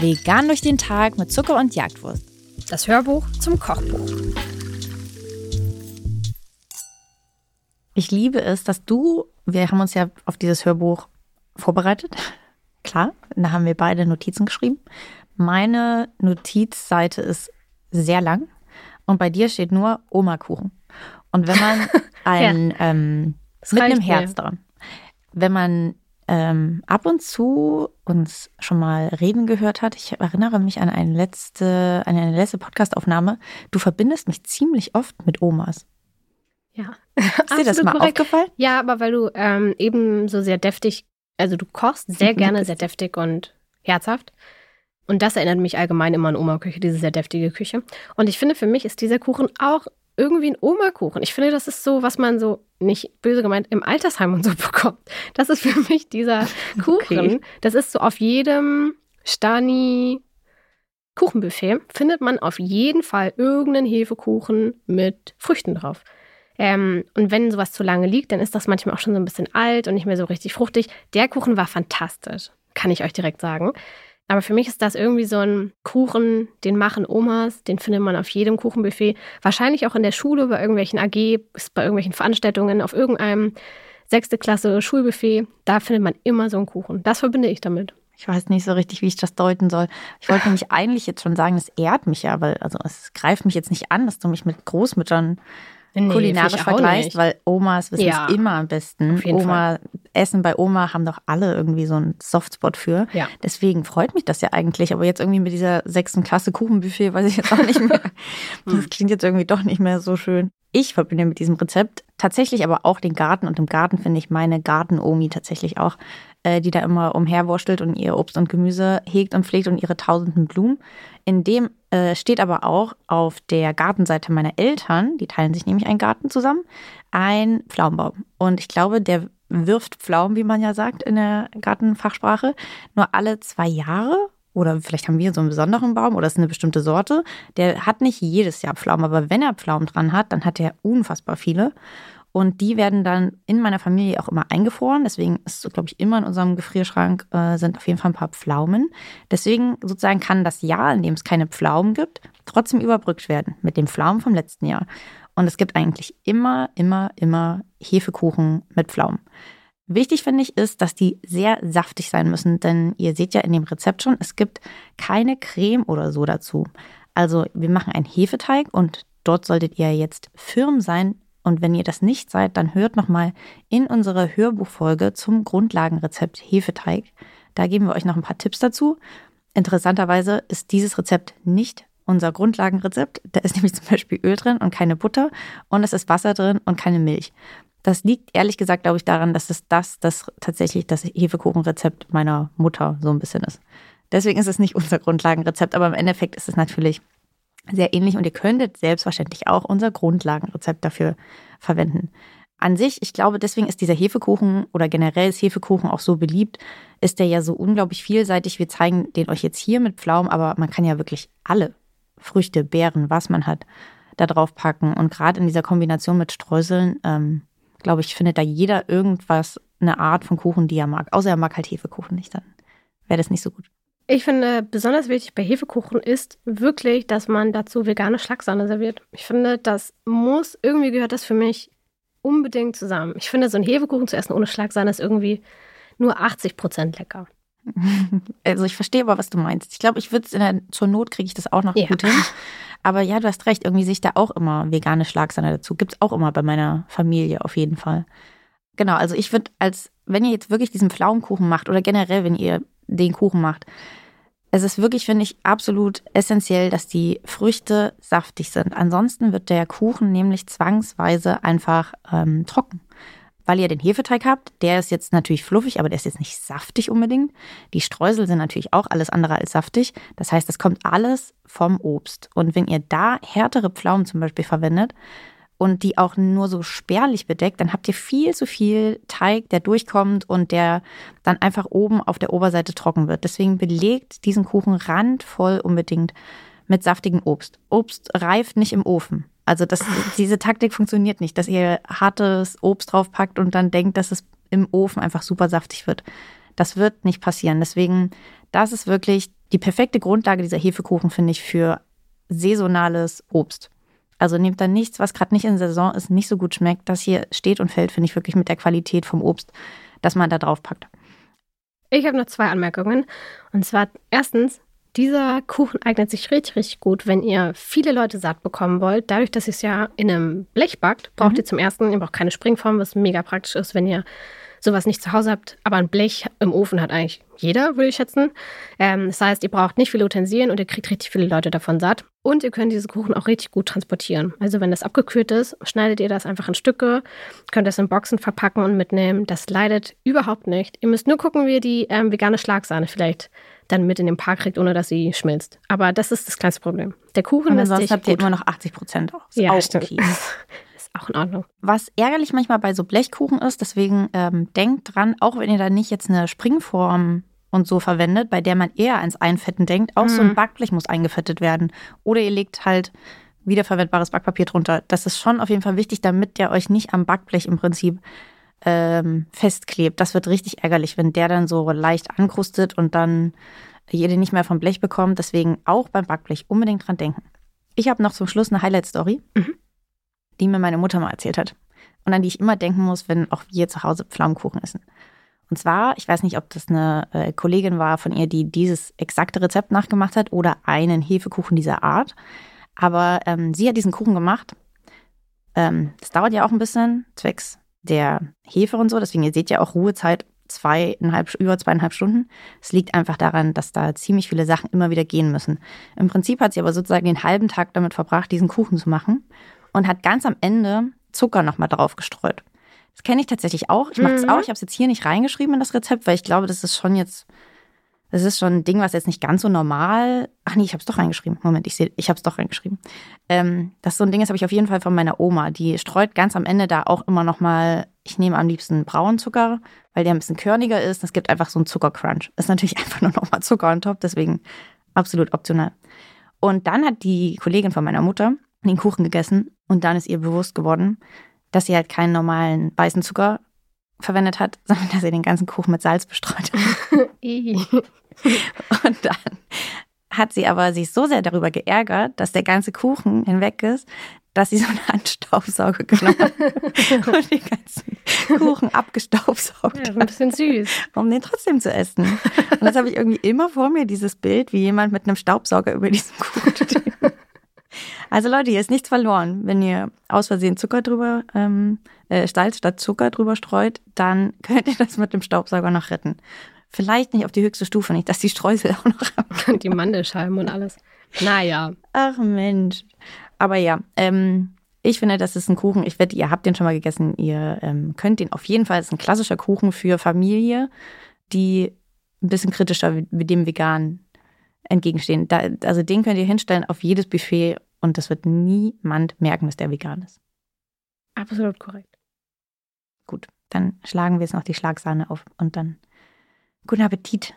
Vegan durch den Tag mit Zucker und Jagdwurst. Das Hörbuch zum Kochbuch. Ich liebe es, dass du, wir haben uns ja auf dieses Hörbuch vorbereitet. Klar, da haben wir beide Notizen geschrieben. Meine Notizseite ist sehr lang und bei dir steht nur Oma-Kuchen. Und wenn man ein, ja. ähm, mit einem Herz mir. dran, wenn man ähm, ab und zu uns schon mal reden gehört hat, ich erinnere mich an eine letzte, an eine letzte Podcastaufnahme, du verbindest mich ziemlich oft mit Omas. Ja. Ist dir das mal korrekt. aufgefallen? Ja, aber weil du ähm, eben so sehr deftig, also du kochst sehr gerne sehr deftig und herzhaft. Und das erinnert mich allgemein immer an Oma-Küche, diese sehr deftige Küche. Und ich finde, für mich ist dieser Kuchen auch irgendwie ein Oma-Kuchen. Ich finde, das ist so, was man so, nicht böse gemeint, im Altersheim und so bekommt. Das ist für mich dieser Kuchen. Okay. Das ist so auf jedem Stani Kuchenbuffet findet man auf jeden Fall irgendeinen Hefekuchen mit Früchten drauf. Ähm, und wenn sowas zu lange liegt, dann ist das manchmal auch schon so ein bisschen alt und nicht mehr so richtig fruchtig. Der Kuchen war fantastisch, kann ich euch direkt sagen. Aber für mich ist das irgendwie so ein Kuchen, den machen Omas, den findet man auf jedem Kuchenbuffet. Wahrscheinlich auch in der Schule, bei irgendwelchen AG, bei irgendwelchen Veranstaltungen, auf irgendeinem sechste Klasse Schulbuffet. Da findet man immer so einen Kuchen. Das verbinde ich damit. Ich weiß nicht so richtig, wie ich das deuten soll. Ich wollte nämlich eigentlich jetzt schon sagen, das ehrt mich ja, weil also es greift mich jetzt nicht an, dass du mich mit Großmüttern nee, kulinarisch vergleichst, weil Omas wissen ja, es immer am besten. Oma, Fall. Essen bei Oma haben doch alle irgendwie so einen Softspot für. Ja. Deswegen freut mich das ja eigentlich. Aber jetzt irgendwie mit dieser sechsten Klasse Kuchenbuffet weiß ich jetzt auch nicht mehr. das klingt jetzt irgendwie doch nicht mehr so schön. Ich verbinde mit diesem Rezept tatsächlich aber auch den Garten und im Garten finde ich meine Garten-Omi tatsächlich auch, äh, die da immer umherwurschtelt und ihr Obst und Gemüse hegt und pflegt und ihre tausenden Blumen. In dem äh, steht aber auch auf der Gartenseite meiner Eltern, die teilen sich nämlich einen Garten zusammen, ein Pflaumenbaum. Und ich glaube, der wirft Pflaumen, wie man ja sagt in der Gartenfachsprache, nur alle zwei Jahre. Oder vielleicht haben wir so einen besonderen Baum oder es ist eine bestimmte Sorte. Der hat nicht jedes Jahr Pflaumen, aber wenn er Pflaumen dran hat, dann hat er unfassbar viele. Und die werden dann in meiner Familie auch immer eingefroren. Deswegen ist, glaube ich, immer in unserem Gefrierschrank äh, sind auf jeden Fall ein paar Pflaumen. Deswegen sozusagen kann das Jahr, in dem es keine Pflaumen gibt, trotzdem überbrückt werden mit den Pflaumen vom letzten Jahr. Und es gibt eigentlich immer, immer, immer Hefekuchen mit Pflaumen. Wichtig finde ich ist, dass die sehr saftig sein müssen, denn ihr seht ja in dem Rezept schon, es gibt keine Creme oder so dazu. Also wir machen einen Hefeteig und dort solltet ihr jetzt firm sein, und wenn ihr das nicht seid, dann hört nochmal in unsere Hörbuchfolge zum Grundlagenrezept Hefeteig. Da geben wir euch noch ein paar Tipps dazu. Interessanterweise ist dieses Rezept nicht unser Grundlagenrezept. Da ist nämlich zum Beispiel Öl drin und keine Butter und es ist Wasser drin und keine Milch. Das liegt ehrlich gesagt, glaube ich, daran, dass es das, das tatsächlich das Hefekuchenrezept meiner Mutter so ein bisschen ist. Deswegen ist es nicht unser Grundlagenrezept, aber im Endeffekt ist es natürlich sehr ähnlich und ihr könntet selbstverständlich auch unser Grundlagenrezept dafür verwenden. An sich, ich glaube, deswegen ist dieser Hefekuchen oder generell ist Hefekuchen auch so beliebt, ist der ja so unglaublich vielseitig. Wir zeigen den euch jetzt hier mit Pflaumen, aber man kann ja wirklich alle Früchte, Beeren, was man hat, da drauf packen. Und gerade in dieser Kombination mit Streuseln, ähm, glaube ich, findet da jeder irgendwas, eine Art von Kuchen, die er mag. Außer er mag halt Hefekuchen nicht, dann wäre das nicht so gut. Ich finde, besonders wichtig bei Hefekuchen ist wirklich, dass man dazu vegane Schlagsahne serviert. Ich finde, das muss, irgendwie gehört das für mich unbedingt zusammen. Ich finde, so ein Hefekuchen zu essen ohne Schlagsahne ist irgendwie nur 80 Prozent lecker. Also ich verstehe aber, was du meinst. Ich glaube, ich würde es zur Not kriege ich das auch noch ja. gut hin. Aber ja, du hast recht, irgendwie sehe ich da auch immer vegane Schlagsahne dazu. Gibt es auch immer bei meiner Familie auf jeden Fall. Genau, also ich würde als, wenn ihr jetzt wirklich diesen Pflaumenkuchen macht oder generell, wenn ihr den Kuchen macht. Es ist wirklich, finde ich, absolut essentiell, dass die Früchte saftig sind. Ansonsten wird der Kuchen nämlich zwangsweise einfach ähm, trocken. Weil ihr den Hefeteig habt, der ist jetzt natürlich fluffig, aber der ist jetzt nicht saftig unbedingt. Die Streusel sind natürlich auch alles andere als saftig. Das heißt, es kommt alles vom Obst. Und wenn ihr da härtere Pflaumen zum Beispiel verwendet, und die auch nur so spärlich bedeckt, dann habt ihr viel zu viel Teig, der durchkommt und der dann einfach oben auf der Oberseite trocken wird. Deswegen belegt diesen Kuchen randvoll unbedingt mit saftigem Obst. Obst reift nicht im Ofen. Also das, diese Taktik funktioniert nicht, dass ihr hartes Obst draufpackt und dann denkt, dass es im Ofen einfach super saftig wird. Das wird nicht passieren. Deswegen, das ist wirklich die perfekte Grundlage dieser Hefekuchen, finde ich, für saisonales Obst. Also nehmt dann nichts, was gerade nicht in Saison ist, nicht so gut schmeckt. Das hier steht und fällt, finde ich, wirklich mit der Qualität vom Obst, das man da drauf packt. Ich habe noch zwei Anmerkungen. Und zwar erstens, dieser Kuchen eignet sich richtig, richtig gut, wenn ihr viele Leute satt bekommen wollt. Dadurch, dass ihr es ja in einem Blech backt, braucht mhm. ihr zum ersten, ihr braucht keine Springform, was mega praktisch ist, wenn ihr sowas nicht zu Hause habt. Aber ein Blech im Ofen hat eigentlich jeder, würde ich schätzen. Ähm, das heißt, ihr braucht nicht viele Utensilien und ihr kriegt richtig viele Leute davon satt. Und ihr könnt diese Kuchen auch richtig gut transportieren. Also wenn das abgekühlt ist, schneidet ihr das einfach in Stücke, könnt das in Boxen verpacken und mitnehmen. Das leidet überhaupt nicht. Ihr müsst nur gucken, wie ihr die ähm, vegane Schlagsahne vielleicht dann mit in den Park kriegt, ohne dass sie schmilzt. Aber das ist das kleinste Problem. Der Kuchen ist sonst habt ihr immer noch 80 Prozent. Ja, auch stimmt. Okay. ist auch in Ordnung. Was ärgerlich manchmal bei so Blechkuchen ist, deswegen ähm, denkt dran, auch wenn ihr da nicht jetzt eine Springform und so verwendet, bei der man eher ans Einfetten denkt, auch mhm. so ein mhm. Backblech muss eingefettet werden. Oder ihr legt halt wiederverwendbares Backpapier drunter. Das ist schon auf jeden Fall wichtig, damit der euch nicht am Backblech im Prinzip ähm, festklebt. Das wird richtig ärgerlich, wenn der dann so leicht ankrustet und dann den nicht mehr vom Blech bekommt. Deswegen auch beim Backblech unbedingt dran denken. Ich habe noch zum Schluss eine Highlight-Story, mhm. die mir meine Mutter mal erzählt hat. Und an die ich immer denken muss, wenn auch wir zu Hause Pflaumenkuchen essen. Und zwar, ich weiß nicht, ob das eine äh, Kollegin war von ihr, die dieses exakte Rezept nachgemacht hat oder einen Hefekuchen dieser Art. Aber ähm, sie hat diesen Kuchen gemacht. Ähm, das dauert ja auch ein bisschen, zwecks der Hefe und so. Deswegen, ihr seht ja auch Ruhezeit zweieinhalb, über zweieinhalb Stunden. Es liegt einfach daran, dass da ziemlich viele Sachen immer wieder gehen müssen. Im Prinzip hat sie aber sozusagen den halben Tag damit verbracht, diesen Kuchen zu machen und hat ganz am Ende Zucker nochmal drauf gestreut. Das kenne ich tatsächlich auch. Ich mache es mhm. auch. Ich habe es jetzt hier nicht reingeschrieben in das Rezept, weil ich glaube, das ist schon jetzt das ist schon ein Ding, was jetzt nicht ganz so normal. Ach nee, ich habe es doch reingeschrieben. Moment, ich sehe, ich habe es doch reingeschrieben. Ähm, das so ein Ding ist, habe ich auf jeden Fall von meiner Oma. Die streut ganz am Ende da auch immer noch mal. Ich nehme am liebsten braunen Zucker, weil der ein bisschen körniger ist. Es gibt einfach so einen Zuckercrunch. Ist natürlich einfach nur noch mal Zucker on top, deswegen absolut optional. Und dann hat die Kollegin von meiner Mutter den Kuchen gegessen und dann ist ihr bewusst geworden, dass sie halt keinen normalen weißen Zucker verwendet hat, sondern dass sie den ganzen Kuchen mit Salz bestreut hat. und dann hat sie aber sich so sehr darüber geärgert, dass der ganze Kuchen hinweg ist, dass sie so einen Handstaubsauger genommen hat und den ganzen Kuchen abgestaubsaugt ja, ein bisschen süß. Um den trotzdem zu essen. Und das habe ich irgendwie immer vor mir, dieses Bild, wie jemand mit einem Staubsauger über diesen Kuchen steht. Also Leute, hier ist nichts verloren. Wenn ihr aus Versehen Zucker drüber, ähm, äh, Salz statt Zucker drüber streut, dann könnt ihr das mit dem Staubsauger noch retten. Vielleicht nicht auf die höchste Stufe, nicht, dass die Streusel auch noch haben. Die Mandelscheiben und alles. Naja. Ach Mensch. Aber ja, ähm, ich finde, das ist ein Kuchen. Ich wette, ihr habt den schon mal gegessen. Ihr ähm, könnt den auf jeden Fall. Das ist ein klassischer Kuchen für Familie, die ein bisschen kritischer mit dem Vegan entgegenstehen. Da, also den könnt ihr hinstellen auf jedes Buffet und das wird niemand merken, dass der vegan ist. Absolut korrekt. Gut, dann schlagen wir jetzt noch die Schlagsahne auf und dann guten Appetit.